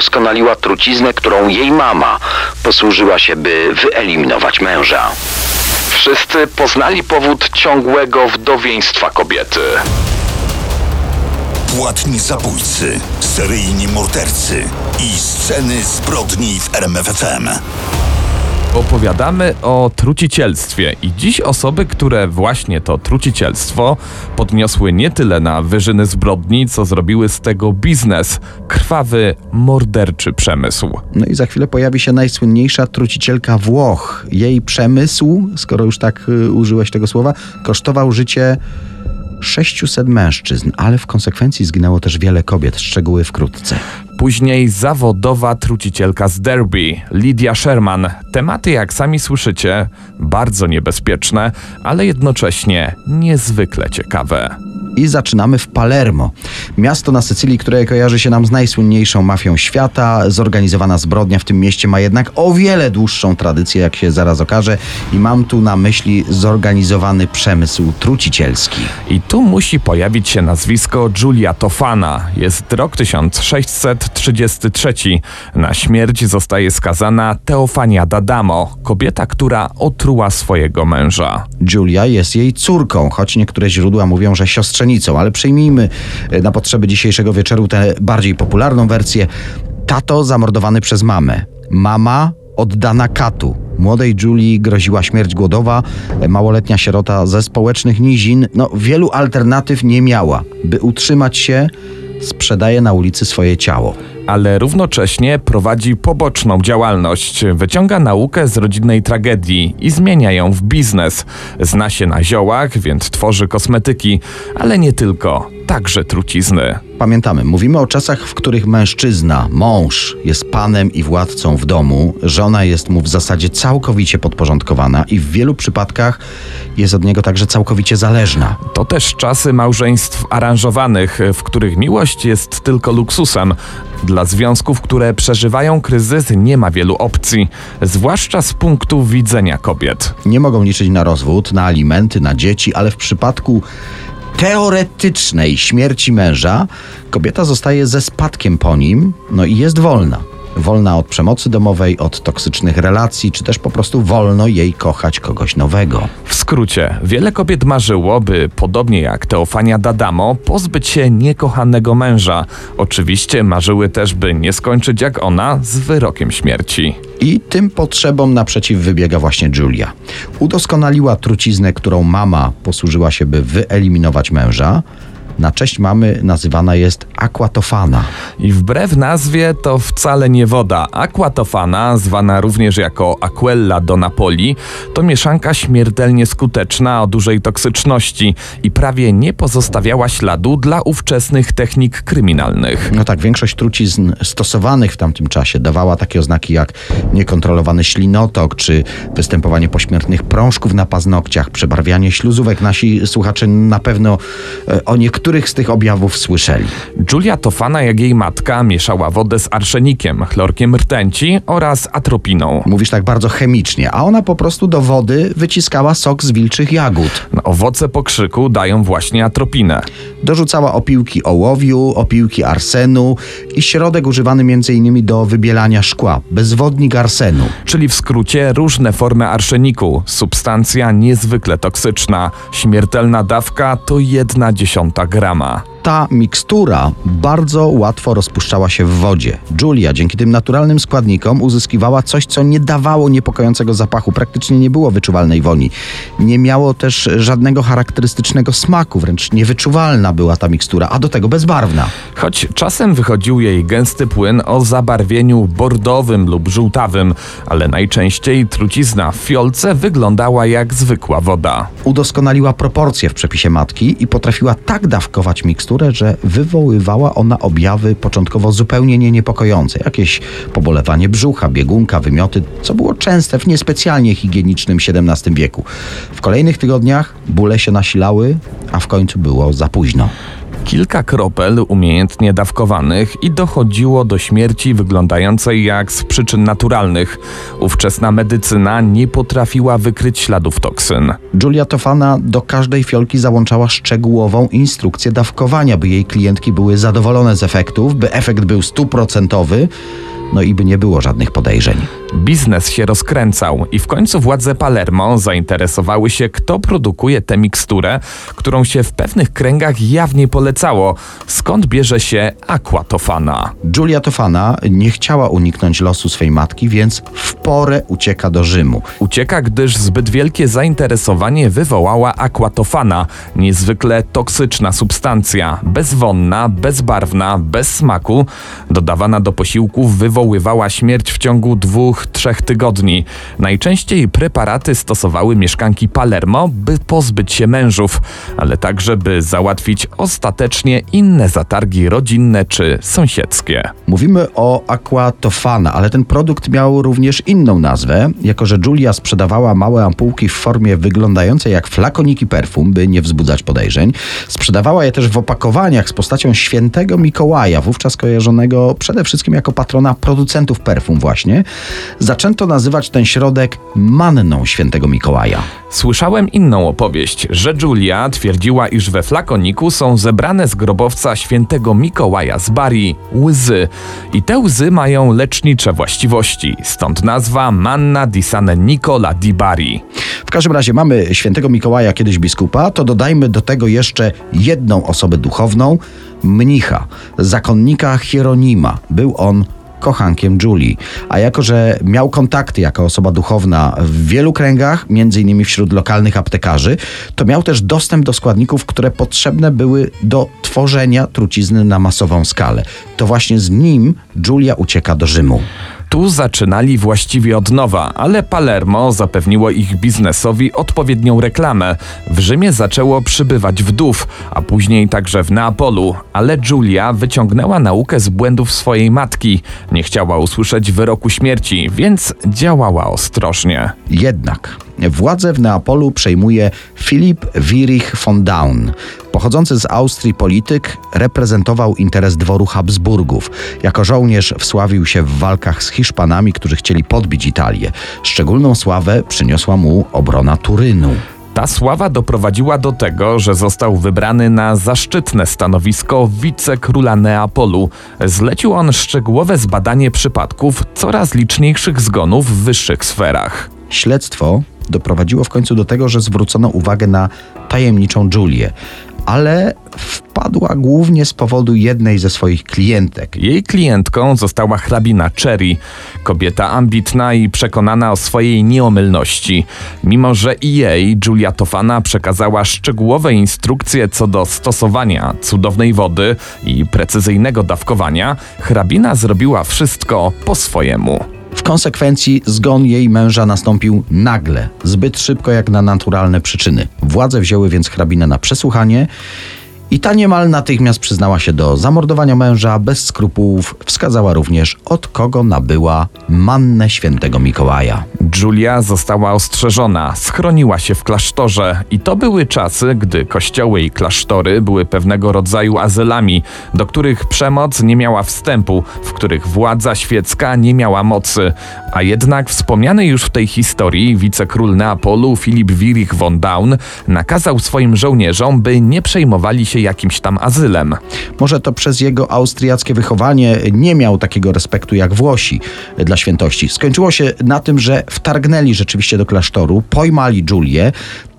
udoskonaliła truciznę, którą jej mama posłużyła się, by wyeliminować męża. Wszyscy poznali powód ciągłego wdowieństwa kobiety. Płatni zabójcy, seryjni mordercy i sceny zbrodni w RMFFM. Opowiadamy o trucicielstwie i dziś osoby, które właśnie to trucicielstwo podniosły nie tyle na wyżyny zbrodni, co zrobiły z tego biznes, krwawy, morderczy przemysł. No i za chwilę pojawi się najsłynniejsza trucicielka Włoch. Jej przemysł, skoro już tak y, użyłeś tego słowa, kosztował życie 600 mężczyzn, ale w konsekwencji zginęło też wiele kobiet. Szczegóły wkrótce. Później zawodowa trucicielka z Derby, Lydia Sherman. Tematy, jak sami słyszycie, bardzo niebezpieczne, ale jednocześnie niezwykle ciekawe. I zaczynamy w Palermo. Miasto na Sycylii, które kojarzy się nam z najsłynniejszą mafią świata. Zorganizowana zbrodnia w tym mieście ma jednak o wiele dłuższą tradycję, jak się zaraz okaże. I mam tu na myśli zorganizowany przemysł trucicielski. I tu musi pojawić się nazwisko Giulia Tofana. Jest rok 1633. Na śmierć zostaje skazana Teofania D'Adamo, kobieta, która otruła swojego męża. Julia jest jej córką, choć niektóre źródła mówią, że siostrzenicą, ale przyjmijmy e, na potrzeby dzisiejszego wieczoru tę bardziej popularną wersję. Tato zamordowany przez mamę. Mama oddana katu. Młodej Julii groziła śmierć głodowa, e, małoletnia sierota ze społecznych nizin. No, wielu alternatyw nie miała. By utrzymać się, sprzedaje na ulicy swoje ciało ale równocześnie prowadzi poboczną działalność. Wyciąga naukę z rodzinnej tragedii i zmienia ją w biznes. Zna się na ziołach, więc tworzy kosmetyki, ale nie tylko, także trucizny. Pamiętamy, mówimy o czasach, w których mężczyzna, mąż jest panem i władcą w domu, żona jest mu w zasadzie całkowicie podporządkowana i w wielu przypadkach jest od niego także całkowicie zależna. To też czasy małżeństw aranżowanych, w których miłość jest tylko luksusem, dla związków, które przeżywają kryzys, nie ma wielu opcji, zwłaszcza z punktu widzenia kobiet. Nie mogą liczyć na rozwód, na alimenty, na dzieci, ale w przypadku teoretycznej śmierci męża kobieta zostaje ze spadkiem po nim, no i jest wolna wolna od przemocy domowej, od toksycznych relacji, czy też po prostu wolno jej kochać kogoś nowego. W skrócie, wiele kobiet marzyło, by podobnie jak Teofania Dadamo, pozbyć się niekochanego męża. Oczywiście marzyły też, by nie skończyć jak ona z wyrokiem śmierci. I tym potrzebom naprzeciw wybiega właśnie Julia. Udoskonaliła truciznę, którą mama posłużyła się, by wyeliminować męża na cześć mamy nazywana jest aquatofana. I wbrew nazwie to wcale nie woda. Aquatofana, zwana również jako aquella do Napoli, to mieszanka śmiertelnie skuteczna o dużej toksyczności i prawie nie pozostawiała śladu dla ówczesnych technik kryminalnych. No tak, większość trucizn stosowanych w tamtym czasie dawała takie oznaki jak niekontrolowany ślinotok, czy występowanie pośmiertnych prążków na paznokciach, przebarwianie śluzówek. Nasi słuchacze na pewno e, o niektórych których z tych objawów słyszeli. Julia Tofana, jak jej matka, mieszała wodę z arszenikiem, chlorkiem rtęci oraz atropiną. Mówisz tak bardzo chemicznie, a ona po prostu do wody wyciskała sok z wilczych jagód. No, owoce pokrzyku dają właśnie atropinę. Dorzucała opiłki ołowiu, opiłki arsenu i środek używany m.in. do wybielania szkła, bezwodnik arsenu. Czyli w skrócie różne formy arszeniku, substancja niezwykle toksyczna. Śmiertelna dawka to jedna dziesiąta grama grama. Ta mikstura bardzo łatwo rozpuszczała się w wodzie. Julia dzięki tym naturalnym składnikom uzyskiwała coś, co nie dawało niepokojącego zapachu, praktycznie nie było wyczuwalnej woni. Nie miało też żadnego charakterystycznego smaku, wręcz niewyczuwalna była ta mikstura, a do tego bezbarwna. Choć czasem wychodził jej gęsty płyn o zabarwieniu bordowym lub żółtawym, ale najczęściej trucizna w fiolce wyglądała jak zwykła woda. Udoskonaliła proporcje w przepisie matki i potrafiła tak dawkować miksturę, miksturę, że wywoływała ona objawy początkowo zupełnie nie niepokojące. Jakieś pobolewanie brzucha, biegunka, wymioty, co było częste w niespecjalnie higienicznym XVII wieku. W kolejnych tygodniach bóle się nasilały, a w końcu było za późno. Kilka kropel umiejętnie dawkowanych i dochodziło do śmierci wyglądającej jak z przyczyn naturalnych. Ówczesna medycyna nie potrafiła wykryć śladów toksyn. Julia Tofana do każdej fiolki załączała szczegółową instrukcję dawkowania, by jej klientki były zadowolone z efektów, by efekt był stuprocentowy, no i by nie było żadnych podejrzeń. Biznes się rozkręcał i w końcu władze Palermo zainteresowały się, kto produkuje tę miksturę, którą się w pewnych kręgach jawnie polecało. Skąd bierze się aquatofana? Julia Tofana nie chciała uniknąć losu swej matki, więc w porę ucieka do Rzymu. Ucieka, gdyż zbyt wielkie zainteresowanie wywołała aquatofana, niezwykle toksyczna substancja, bezwonna, bezbarwna, bez smaku, dodawana do posiłków wywoływała śmierć w ciągu dwóch, trzech tygodni. Najczęściej preparaty stosowały mieszkanki Palermo, by pozbyć się mężów, ale także by załatwić ostatecznie inne zatargi rodzinne czy sąsiedzkie. Mówimy o Aquatofana, ale ten produkt miał również inną nazwę, jako że Julia sprzedawała małe ampułki w formie wyglądającej jak flakoniki perfum, by nie wzbudzać podejrzeń. Sprzedawała je też w opakowaniach z postacią świętego Mikołaja, wówczas kojarzonego przede wszystkim jako patrona producentów perfum właśnie. Zaczęto nazywać ten środek manną świętego Mikołaja. Słyszałem inną opowieść, że Julia twierdziła, iż we flakoniku są zebrane z grobowca świętego Mikołaja z Bari łzy. I te łzy mają lecznicze właściwości, stąd nazwa Manna di San Nicola di Bari. W każdym razie mamy świętego Mikołaja, kiedyś biskupa, to dodajmy do tego jeszcze jedną osobę duchowną, mnicha, zakonnika Hieronima. Był on kochankiem Julii. A jako, że miał kontakty jako osoba duchowna w wielu kręgach, innymi wśród lokalnych aptekarzy, to miał też dostęp do składników, które potrzebne były do tworzenia trucizny na masową skalę. To właśnie z nim Julia ucieka do Rzymu. Tu zaczynali właściwie od nowa, ale Palermo zapewniło ich biznesowi odpowiednią reklamę. W Rzymie zaczęło przybywać wdów, a później także w Neapolu, ale Julia wyciągnęła naukę z błędów swojej matki. Nie chciała usłyszeć wyroku śmierci, więc działała ostrożnie. Jednak władzę w Neapolu przejmuje Filip Wirich von Daun. Pochodzący z Austrii polityk reprezentował interes dworu Habsburgów. Jako żołnierz wsławił się w walkach z Hiszpanami, którzy chcieli podbić Italię. Szczególną sławę przyniosła mu obrona Turynu. Ta sława doprowadziła do tego, że został wybrany na zaszczytne stanowisko wicekróla Neapolu. Zlecił on szczegółowe zbadanie przypadków coraz liczniejszych zgonów w wyższych sferach. Śledztwo doprowadziło w końcu do tego, że zwrócono uwagę na tajemniczą Julię, ale wpadła głównie z powodu jednej ze swoich klientek. Jej klientką została hrabina Cherry, kobieta ambitna i przekonana o swojej nieomylności. Mimo, że i jej Julia Tofana przekazała szczegółowe instrukcje co do stosowania cudownej wody i precyzyjnego dawkowania, hrabina zrobiła wszystko po swojemu. W konsekwencji zgon jej męża nastąpił nagle, zbyt szybko jak na naturalne przyczyny. Władze wzięły więc hrabinę na przesłuchanie i ta niemal natychmiast przyznała się do zamordowania męża, bez skrupułów wskazała również od kogo nabyła mannę świętego Mikołaja. Julia została ostrzeżona, schroniła się w klasztorze i to były czasy, gdy kościoły i klasztory były pewnego rodzaju azylami, do których przemoc nie miała wstępu, w których władza świecka nie miała mocy. A jednak wspomniany już w tej historii wicekról Neapolu Filip Wirich von Daun nakazał swoim żołnierzom, by nie przejmowali się jakimś tam azylem. Może to przez jego austriackie wychowanie nie miał takiego respektu jak Włosi dla świętości. Skończyło się na tym, że wtargnęli rzeczywiście do klasztoru, pojmali Julię.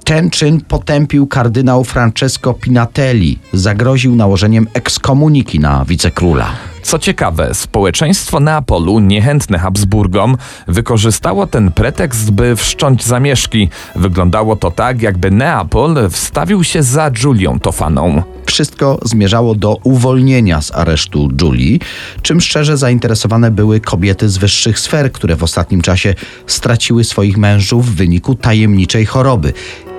Ten czyn potępił kardynał Francesco Pinatelli. Zagroził nałożeniem ekskomuniki na wicekróla. Co ciekawe, społeczeństwo Neapolu, niechętne Habsburgom, wykorzystało ten pretekst, by wszcząć zamieszki. Wyglądało to tak, jakby Neapol wstawił się za Julią Tofaną. Wszystko zmierzało do uwolnienia z aresztu Julii, czym szczerze zainteresowane były kobiety z wyższych sfer, które w ostatnim czasie straciły swoich mężów w wyniku tajemniczej choroby.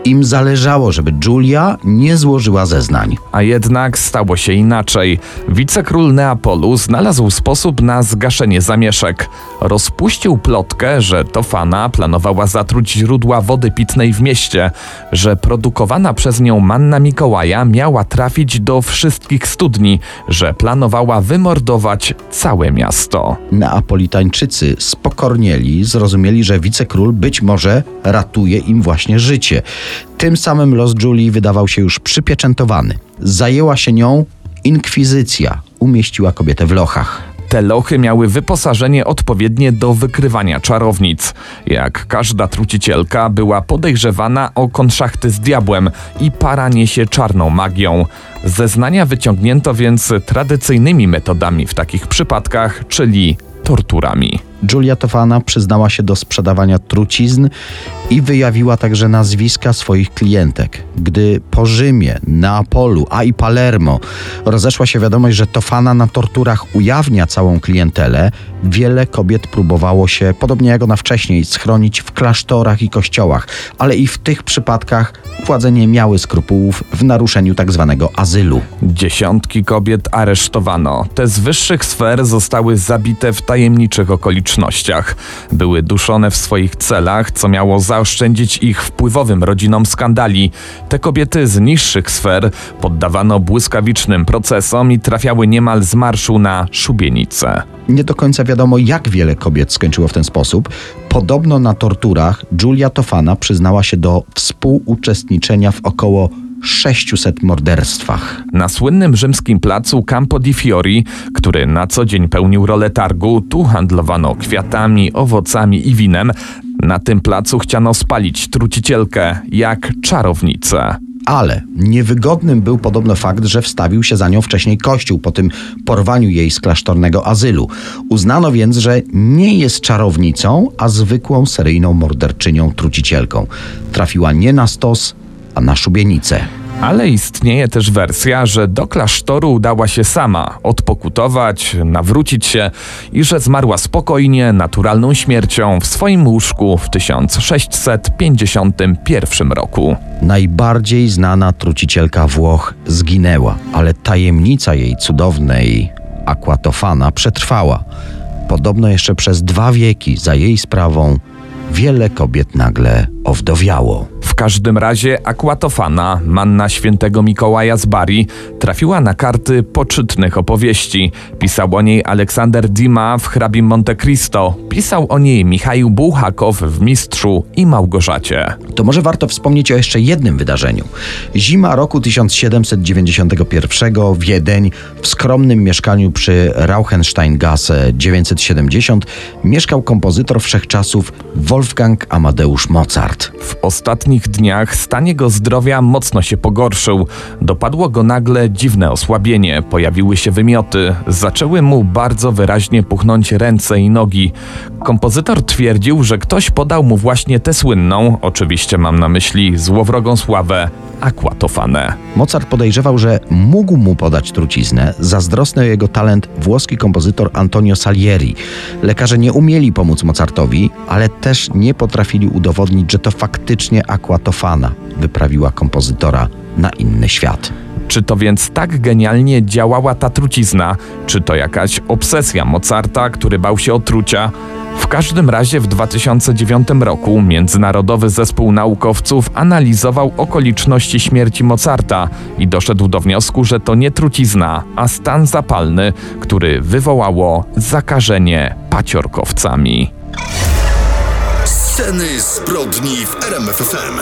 Im zależało, żeby Julia nie złożyła zeznań. A jednak stało się inaczej. Wicekról Neapolu znalazł sposób na zgaszenie zamieszek. Rozpuścił plotkę, że Tofana planowała zatruć źródła wody pitnej w mieście, że produkowana przez nią manna Mikołaja miała trafić do wszystkich studni, że planowała wymordować całe miasto. Neapolitańczycy spokornieli, zrozumieli, że wicekról być może ratuje im właśnie życie. Tym samym los Julii wydawał się już przypieczętowany. Zajęła się nią inkwizycja, umieściła kobietę w lochach. Te lochy miały wyposażenie odpowiednie do wykrywania czarownic. Jak każda trucicielka była podejrzewana o konszachty z diabłem i paranie się czarną magią. Zeznania wyciągnięto więc tradycyjnymi metodami w takich przypadkach, czyli torturami. Julia Tofana przyznała się do sprzedawania trucizn i wyjawiła także nazwiska swoich klientek. Gdy po Rzymie, Neapolu, a i Palermo rozeszła się wiadomość, że Tofana na torturach ujawnia całą klientelę, wiele kobiet próbowało się, podobnie jak ona wcześniej, schronić w klasztorach i kościołach, ale i w tych przypadkach władze nie miały skrupułów w naruszeniu tzw. azylu. Dziesiątki kobiet aresztowano. Te z wyższych sfer zostały zabite w tajemniczych okolicznościach. Były duszone w swoich celach, co miało zaoszczędzić ich wpływowym rodzinom skandali. Te kobiety z niższych sfer poddawano błyskawicznym procesom i trafiały niemal z marszu na szubienicę. Nie do końca wiadomo, jak wiele kobiet skończyło w ten sposób. Podobno na torturach Julia Tofana przyznała się do współuczestniczenia w około 600 morderstwach. Na słynnym rzymskim placu Campo di Fiori, który na co dzień pełnił rolę targu, tu handlowano kwiatami, owocami i winem. Na tym placu chciano spalić trucicielkę jak czarownicę. Ale niewygodnym był podobno fakt, że wstawił się za nią wcześniej Kościół po tym porwaniu jej z klasztornego azylu. Uznano więc, że nie jest czarownicą, a zwykłą seryjną morderczynią trucicielką. Trafiła nie na stos, na szubienicę. Ale istnieje też wersja, że do klasztoru udała się sama, odpokutować, nawrócić się i że zmarła spokojnie, naturalną śmiercią w swoim łóżku w 1651 roku. Najbardziej znana trucicielka Włoch zginęła, ale tajemnica jej cudownej Aquatofana przetrwała. Podobno jeszcze przez dwa wieki za jej sprawą wiele kobiet nagle owdowiało. W każdym razie Aquatofana, manna świętego Mikołaja z Bari, trafiła na karty poczytnych opowieści. Pisał o niej Aleksander Dima w hrabim Monte Cristo. Pisał o niej Michał Bułhakow w Mistrzu i Małgorzacie. To może warto wspomnieć o jeszcze jednym wydarzeniu. Zima roku 1791 Wiedeń w skromnym mieszkaniu przy Rauchensteingasse 970 mieszkał kompozytor wszechczasów Wolfgang Amadeusz Mozart. W ostatnich dniach stan jego zdrowia mocno się pogorszył. Dopadło go nagle dziwne osłabienie, pojawiły się wymioty, zaczęły mu bardzo wyraźnie puchnąć ręce i nogi. Kompozytor twierdził, że ktoś podał mu właśnie tę słynną, oczywiście mam na myśli złowrogą sławę, Aquatofanę. Mozart podejrzewał, że mógł mu podać truciznę. Zazdrosny o jego talent włoski kompozytor Antonio Salieri. Lekarze nie umieli pomóc Mozartowi, ale też nie potrafili udowodnić, że to faktycznie Aquatofana wyprawiła kompozytora na inny świat. Czy to więc tak genialnie działała ta trucizna? Czy to jakaś obsesja Mozarta, który bał się otrucia? W każdym razie w 2009 roku Międzynarodowy Zespół Naukowców analizował okoliczności śmierci Mozarta i doszedł do wniosku, że to nie trucizna, a stan zapalny, który wywołało zakażenie paciorkowcami. Sceny zbrodni w RMFFM.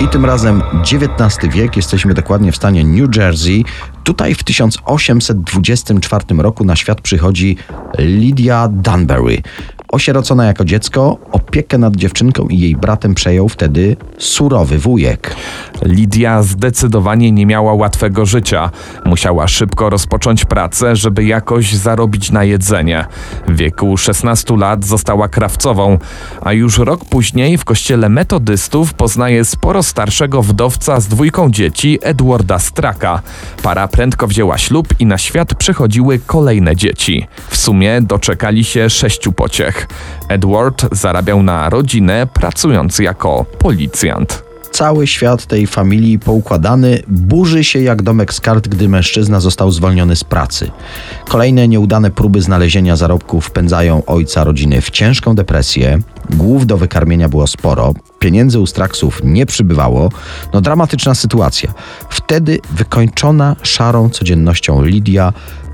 I tym razem XIX wiek, jesteśmy dokładnie w stanie New Jersey. Tutaj w 1824 roku na świat przychodzi Lydia Dunbury. Osierocona jako dziecko, opiekę nad dziewczynką i jej bratem przejął wtedy surowy wujek. Lidia zdecydowanie nie miała łatwego życia. Musiała szybko rozpocząć pracę, żeby jakoś zarobić na jedzenie. W wieku 16 lat została krawcową, a już rok później w kościele metodystów poznaje sporo starszego wdowca z dwójką dzieci Edwarda Straka. Para prędko wzięła ślub i na świat przychodziły kolejne dzieci. W sumie doczekali się sześciu pociech. Edward zarabiał na rodzinę, pracując jako policjant. Cały świat tej familii poukładany burzy się jak domek z kart, gdy mężczyzna został zwolniony z pracy. Kolejne nieudane próby znalezienia zarobków wpędzają ojca rodziny w ciężką depresję. Głów do wykarmienia było sporo, pieniędzy u Straksów nie przybywało. No dramatyczna sytuacja. Wtedy wykończona szarą codziennością Lidia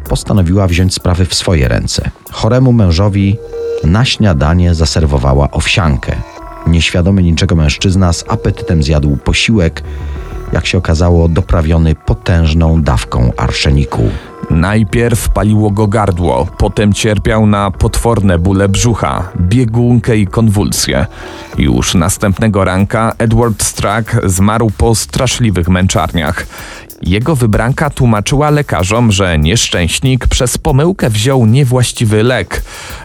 postanowiła wziąć sprawy w swoje ręce. Choremu mężowi na śniadanie zaserwowała owsiankę. Nieświadomy niczego mężczyzna z apetytem zjadł posiłek, jak się okazało, doprawiony potężną dawką arszeniku. Najpierw paliło go gardło, potem cierpiał na potworne bóle brzucha, biegunkę i konwulsje. Już następnego ranka Edward Strack zmarł po straszliwych męczarniach. Jego wybranka tłumaczyła lekarzom, że nieszczęśnik przez pomyłkę wziął niewłaściwy lek.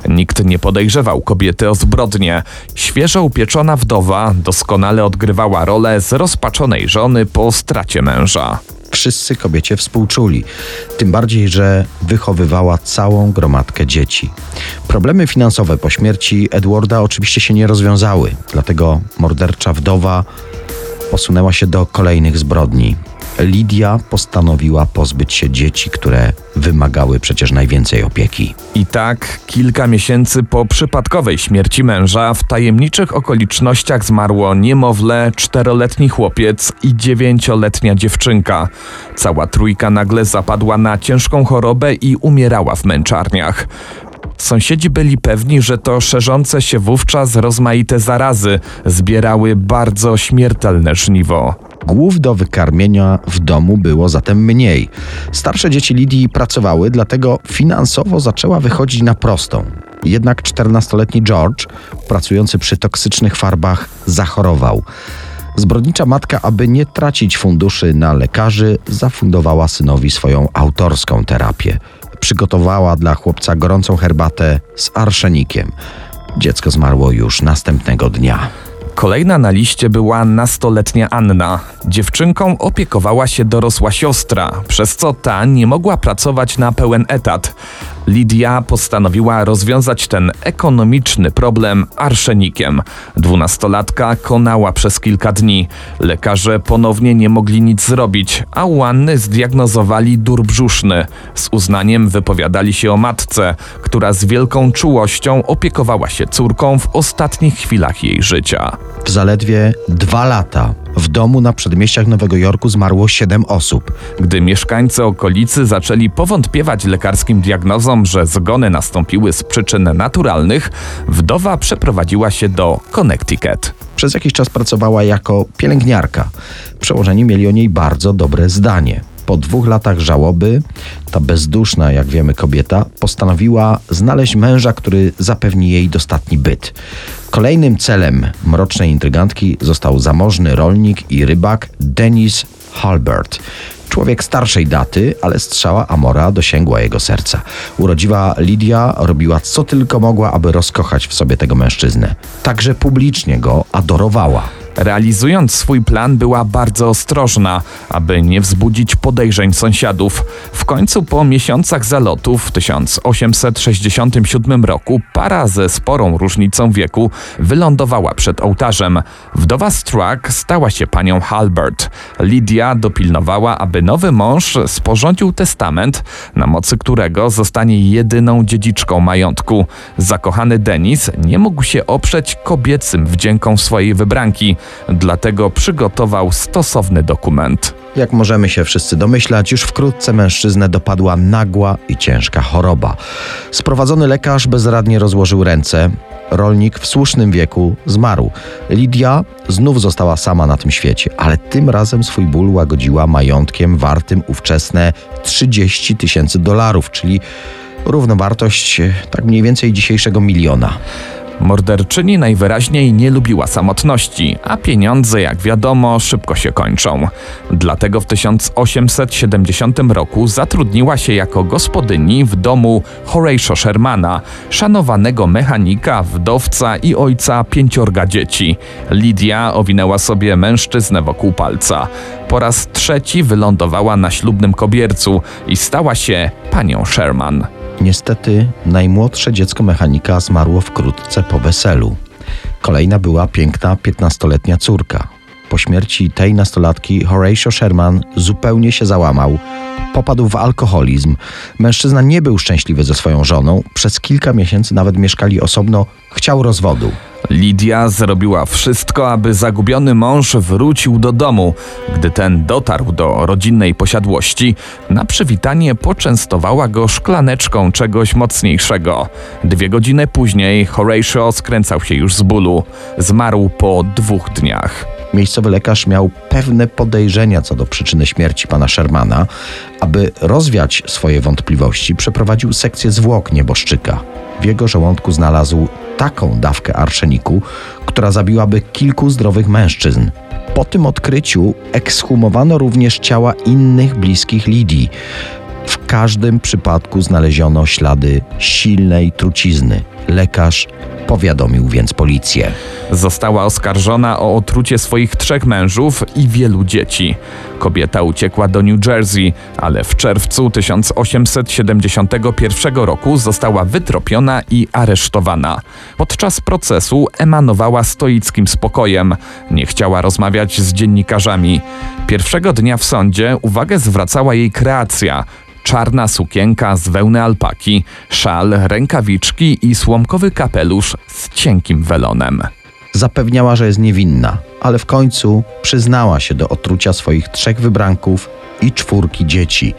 Nikt nie podejrzewał kobiety o zbrodnię. Świeżo upieczona wdowa doskonale odgrywała rolę zrozpaczonej żony po stracie męża. Wszyscy kobiecie współczuli, tym bardziej, że wychowywała całą gromadkę dzieci. Problemy finansowe po śmierci Edwarda oczywiście się nie rozwiązały, dlatego mordercza wdowa posunęła się do kolejnych zbrodni. Lidia postanowiła pozbyć się dzieci, które wymagały przecież najwięcej opieki. I tak, kilka miesięcy po przypadkowej śmierci męża, w tajemniczych okolicznościach zmarło niemowlę, czteroletni chłopiec i dziewięcioletnia dziewczynka. Cała trójka nagle zapadła na ciężką chorobę i umierała w męczarniach. Sąsiedzi byli pewni, że to szerzące się wówczas rozmaite zarazy zbierały bardzo śmiertelne żniwo. Głów do wykarmienia w domu było zatem mniej. Starsze dzieci Lidii pracowały, dlatego finansowo zaczęła wychodzić na prostą. Jednak 14-letni George, pracujący przy toksycznych farbach, zachorował. Zbrodnicza matka, aby nie tracić funduszy na lekarzy, zafundowała synowi swoją autorską terapię. Przygotowała dla chłopca gorącą herbatę z arszenikiem. Dziecko zmarło już następnego dnia. Kolejna na liście była nastoletnia Anna. Dziewczynką opiekowała się dorosła siostra, przez co ta nie mogła pracować na pełen etat. Lidia postanowiła rozwiązać ten ekonomiczny problem arszenikiem. Dwunastolatka konała przez kilka dni. Lekarze ponownie nie mogli nic zrobić, a u Anny zdiagnozowali dur brzuszny. Z uznaniem wypowiadali się o matce, która z wielką czułością opiekowała się córką w ostatnich chwilach jej życia. W zaledwie dwa lata w domu na przedmieściach Nowego Jorku zmarło siedem osób. Gdy mieszkańcy okolicy zaczęli powątpiewać lekarskim diagnozom, że zgony nastąpiły z przyczyn naturalnych, wdowa przeprowadziła się do Connecticut. Przez jakiś czas pracowała jako pielęgniarka. Przełożeni mieli o niej bardzo dobre zdanie. Po dwóch latach żałoby, ta bezduszna, jak wiemy, kobieta postanowiła znaleźć męża, który zapewni jej dostatni byt. Kolejnym celem mrocznej intrygantki został zamożny rolnik i rybak Dennis Halbert. Człowiek starszej daty, ale strzała Amora dosięgła jego serca. Urodziwa Lidia robiła co tylko mogła, aby rozkochać w sobie tego mężczyznę. Także publicznie go adorowała. Realizując swój plan, była bardzo ostrożna, aby nie wzbudzić podejrzeń sąsiadów. W końcu, po miesiącach zalotów w 1867 roku, para ze sporą różnicą wieku wylądowała przed ołtarzem. Wdowa Struck stała się panią Halbert. Lydia dopilnowała, aby nowy mąż sporządził testament, na mocy którego zostanie jedyną dziedziczką majątku. Zakochany Denis nie mógł się oprzeć kobiecym wdziękom swojej wybranki dlatego przygotował stosowny dokument. Jak możemy się wszyscy domyślać, już wkrótce mężczyznę dopadła nagła i ciężka choroba. Sprowadzony lekarz bezradnie rozłożył ręce. Rolnik w słusznym wieku zmarł. Lidia znów została sama na tym świecie, ale tym razem swój ból łagodziła majątkiem wartym ówczesne 30 tysięcy dolarów, czyli równowartość tak mniej więcej dzisiejszego miliona. Morderczyni najwyraźniej nie lubiła samotności, a pieniądze, jak wiadomo, szybko się kończą. Dlatego w 1870 roku zatrudniła się jako gospodyni w domu Horatio Shermana, szanowanego mechanika, wdowca i ojca pięciorga dzieci. Lidia owinęła sobie mężczyznę wokół palca. Po raz trzeci wylądowała na ślubnym kobiercu i stała się panią Sherman. Niestety najmłodsze dziecko mechanika zmarło wkrótce po weselu. Kolejna była piękna 15-letnia córka. Po śmierci tej nastolatki Horatio Sherman zupełnie się załamał. Popadł w alkoholizm. Mężczyzna nie był szczęśliwy ze swoją żoną. Przez kilka miesięcy nawet mieszkali osobno. Chciał rozwodu. Lidia zrobiła wszystko, aby zagubiony mąż wrócił do domu. Gdy ten dotarł do rodzinnej posiadłości, na przywitanie poczęstowała go szklaneczką czegoś mocniejszego. Dwie godziny później Horatio skręcał się już z bólu. Zmarł po dwóch dniach. Miejscowy lekarz miał pewne podejrzenia co do przyczyny śmierci pana Shermana. Aby rozwiać swoje wątpliwości, przeprowadził sekcję zwłok nieboszczyka. W jego żołądku znalazł taką dawkę arszeniku, która zabiłaby kilku zdrowych mężczyzn. Po tym odkryciu ekshumowano również ciała innych bliskich Lidii. W każdym przypadku znaleziono ślady silnej trucizny. Lekarz powiadomił więc policję. Została oskarżona o otrucie swoich trzech mężów i wielu dzieci. Kobieta uciekła do New Jersey, ale w czerwcu 1871 roku została wytropiona i aresztowana. Podczas procesu emanowała stoickim spokojem. Nie chciała rozmawiać z dziennikarzami. Pierwszego dnia w sądzie uwagę zwracała jej kreacja czarna sukienka z wełny alpaki, szal, rękawiczki i słomkowy kapelusz z cienkim welonem. Zapewniała, że jest niewinna, ale w końcu przyznała się do otrucia swoich trzech wybranków i czwórki dzieci.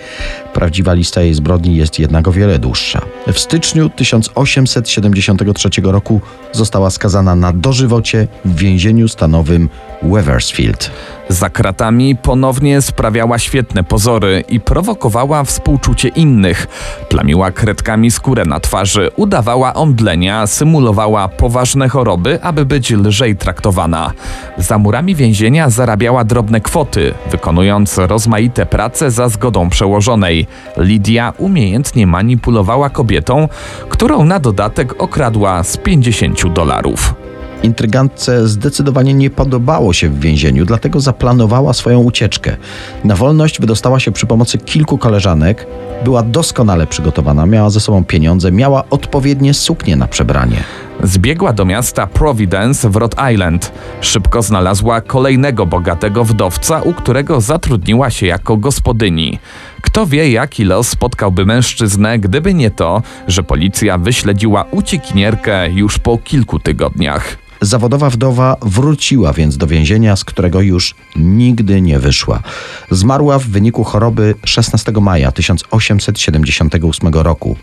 Prawdziwa lista jej zbrodni jest jednak o wiele dłuższa. W styczniu 1873 roku została skazana na dożywocie w więzieniu stanowym Wethersfield. Za kratami ponownie sprawiała świetne pozory i prowokowała współczucie innych. Plamiła kredkami skórę na twarzy, udawała omdlenia, symulowała poważne choroby, aby być lżej traktowana. Za murami więzienia zarabiała drobne kwoty, wykonując rozmaite prace za zgodą przełożonej. Lidia umiejętnie manipulowała kobietą, którą na dodatek okradła z 50 dolarów. Intrygantce zdecydowanie nie podobało się w więzieniu, dlatego zaplanowała swoją ucieczkę. Na wolność wydostała się przy pomocy kilku koleżanek, była doskonale przygotowana, miała ze sobą pieniądze, miała odpowiednie suknie na przebranie. Zbiegła do miasta Providence w Rhode Island. Szybko znalazła kolejnego bogatego wdowca, u którego zatrudniła się jako gospodyni. Kto wie, jaki los spotkałby mężczyznę, gdyby nie to, że policja wyśledziła uciekinierkę już po kilku tygodniach. Zawodowa wdowa wróciła więc do więzienia, z którego już nigdy nie wyszła. Zmarła w wyniku choroby 16 maja 1878 roku.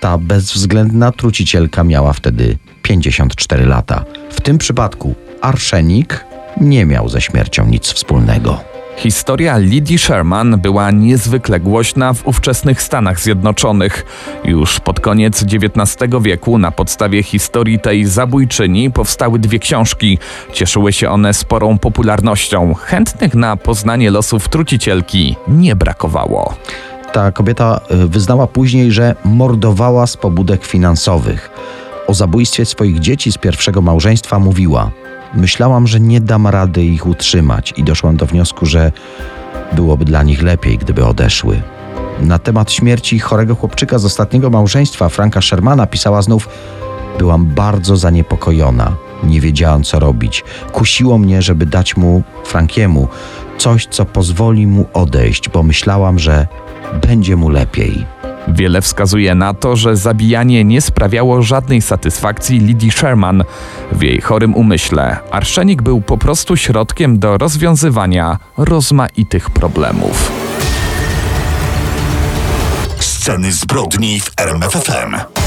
Ta bezwzględna trucicielka miała wtedy 54 lata. W tym przypadku arszenik nie miał ze śmiercią nic wspólnego. Historia Lidii Sherman była niezwykle głośna w ówczesnych Stanach Zjednoczonych. Już pod koniec XIX wieku na podstawie historii tej zabójczyni powstały dwie książki. Cieszyły się one sporą popularnością. Chętnych na poznanie losów trucicielki nie brakowało. Ta kobieta y, wyznała później, że mordowała z pobudek finansowych. O zabójstwie swoich dzieci z pierwszego małżeństwa mówiła: Myślałam, że nie dam rady ich utrzymać i doszłam do wniosku, że byłoby dla nich lepiej, gdyby odeszły. Na temat śmierci chorego chłopczyka z ostatniego małżeństwa Franka Shermana pisała znów: Byłam bardzo zaniepokojona. Nie wiedziałam, co robić. Kusiło mnie, żeby dać mu, Frankiemu, coś, co pozwoli mu odejść, bo myślałam, że będzie mu lepiej. Wiele wskazuje na to, że zabijanie nie sprawiało żadnej satysfakcji Lidii Sherman. W jej chorym umyśle arszenik był po prostu środkiem do rozwiązywania rozmaitych problemów. Sceny zbrodni w RMFFM.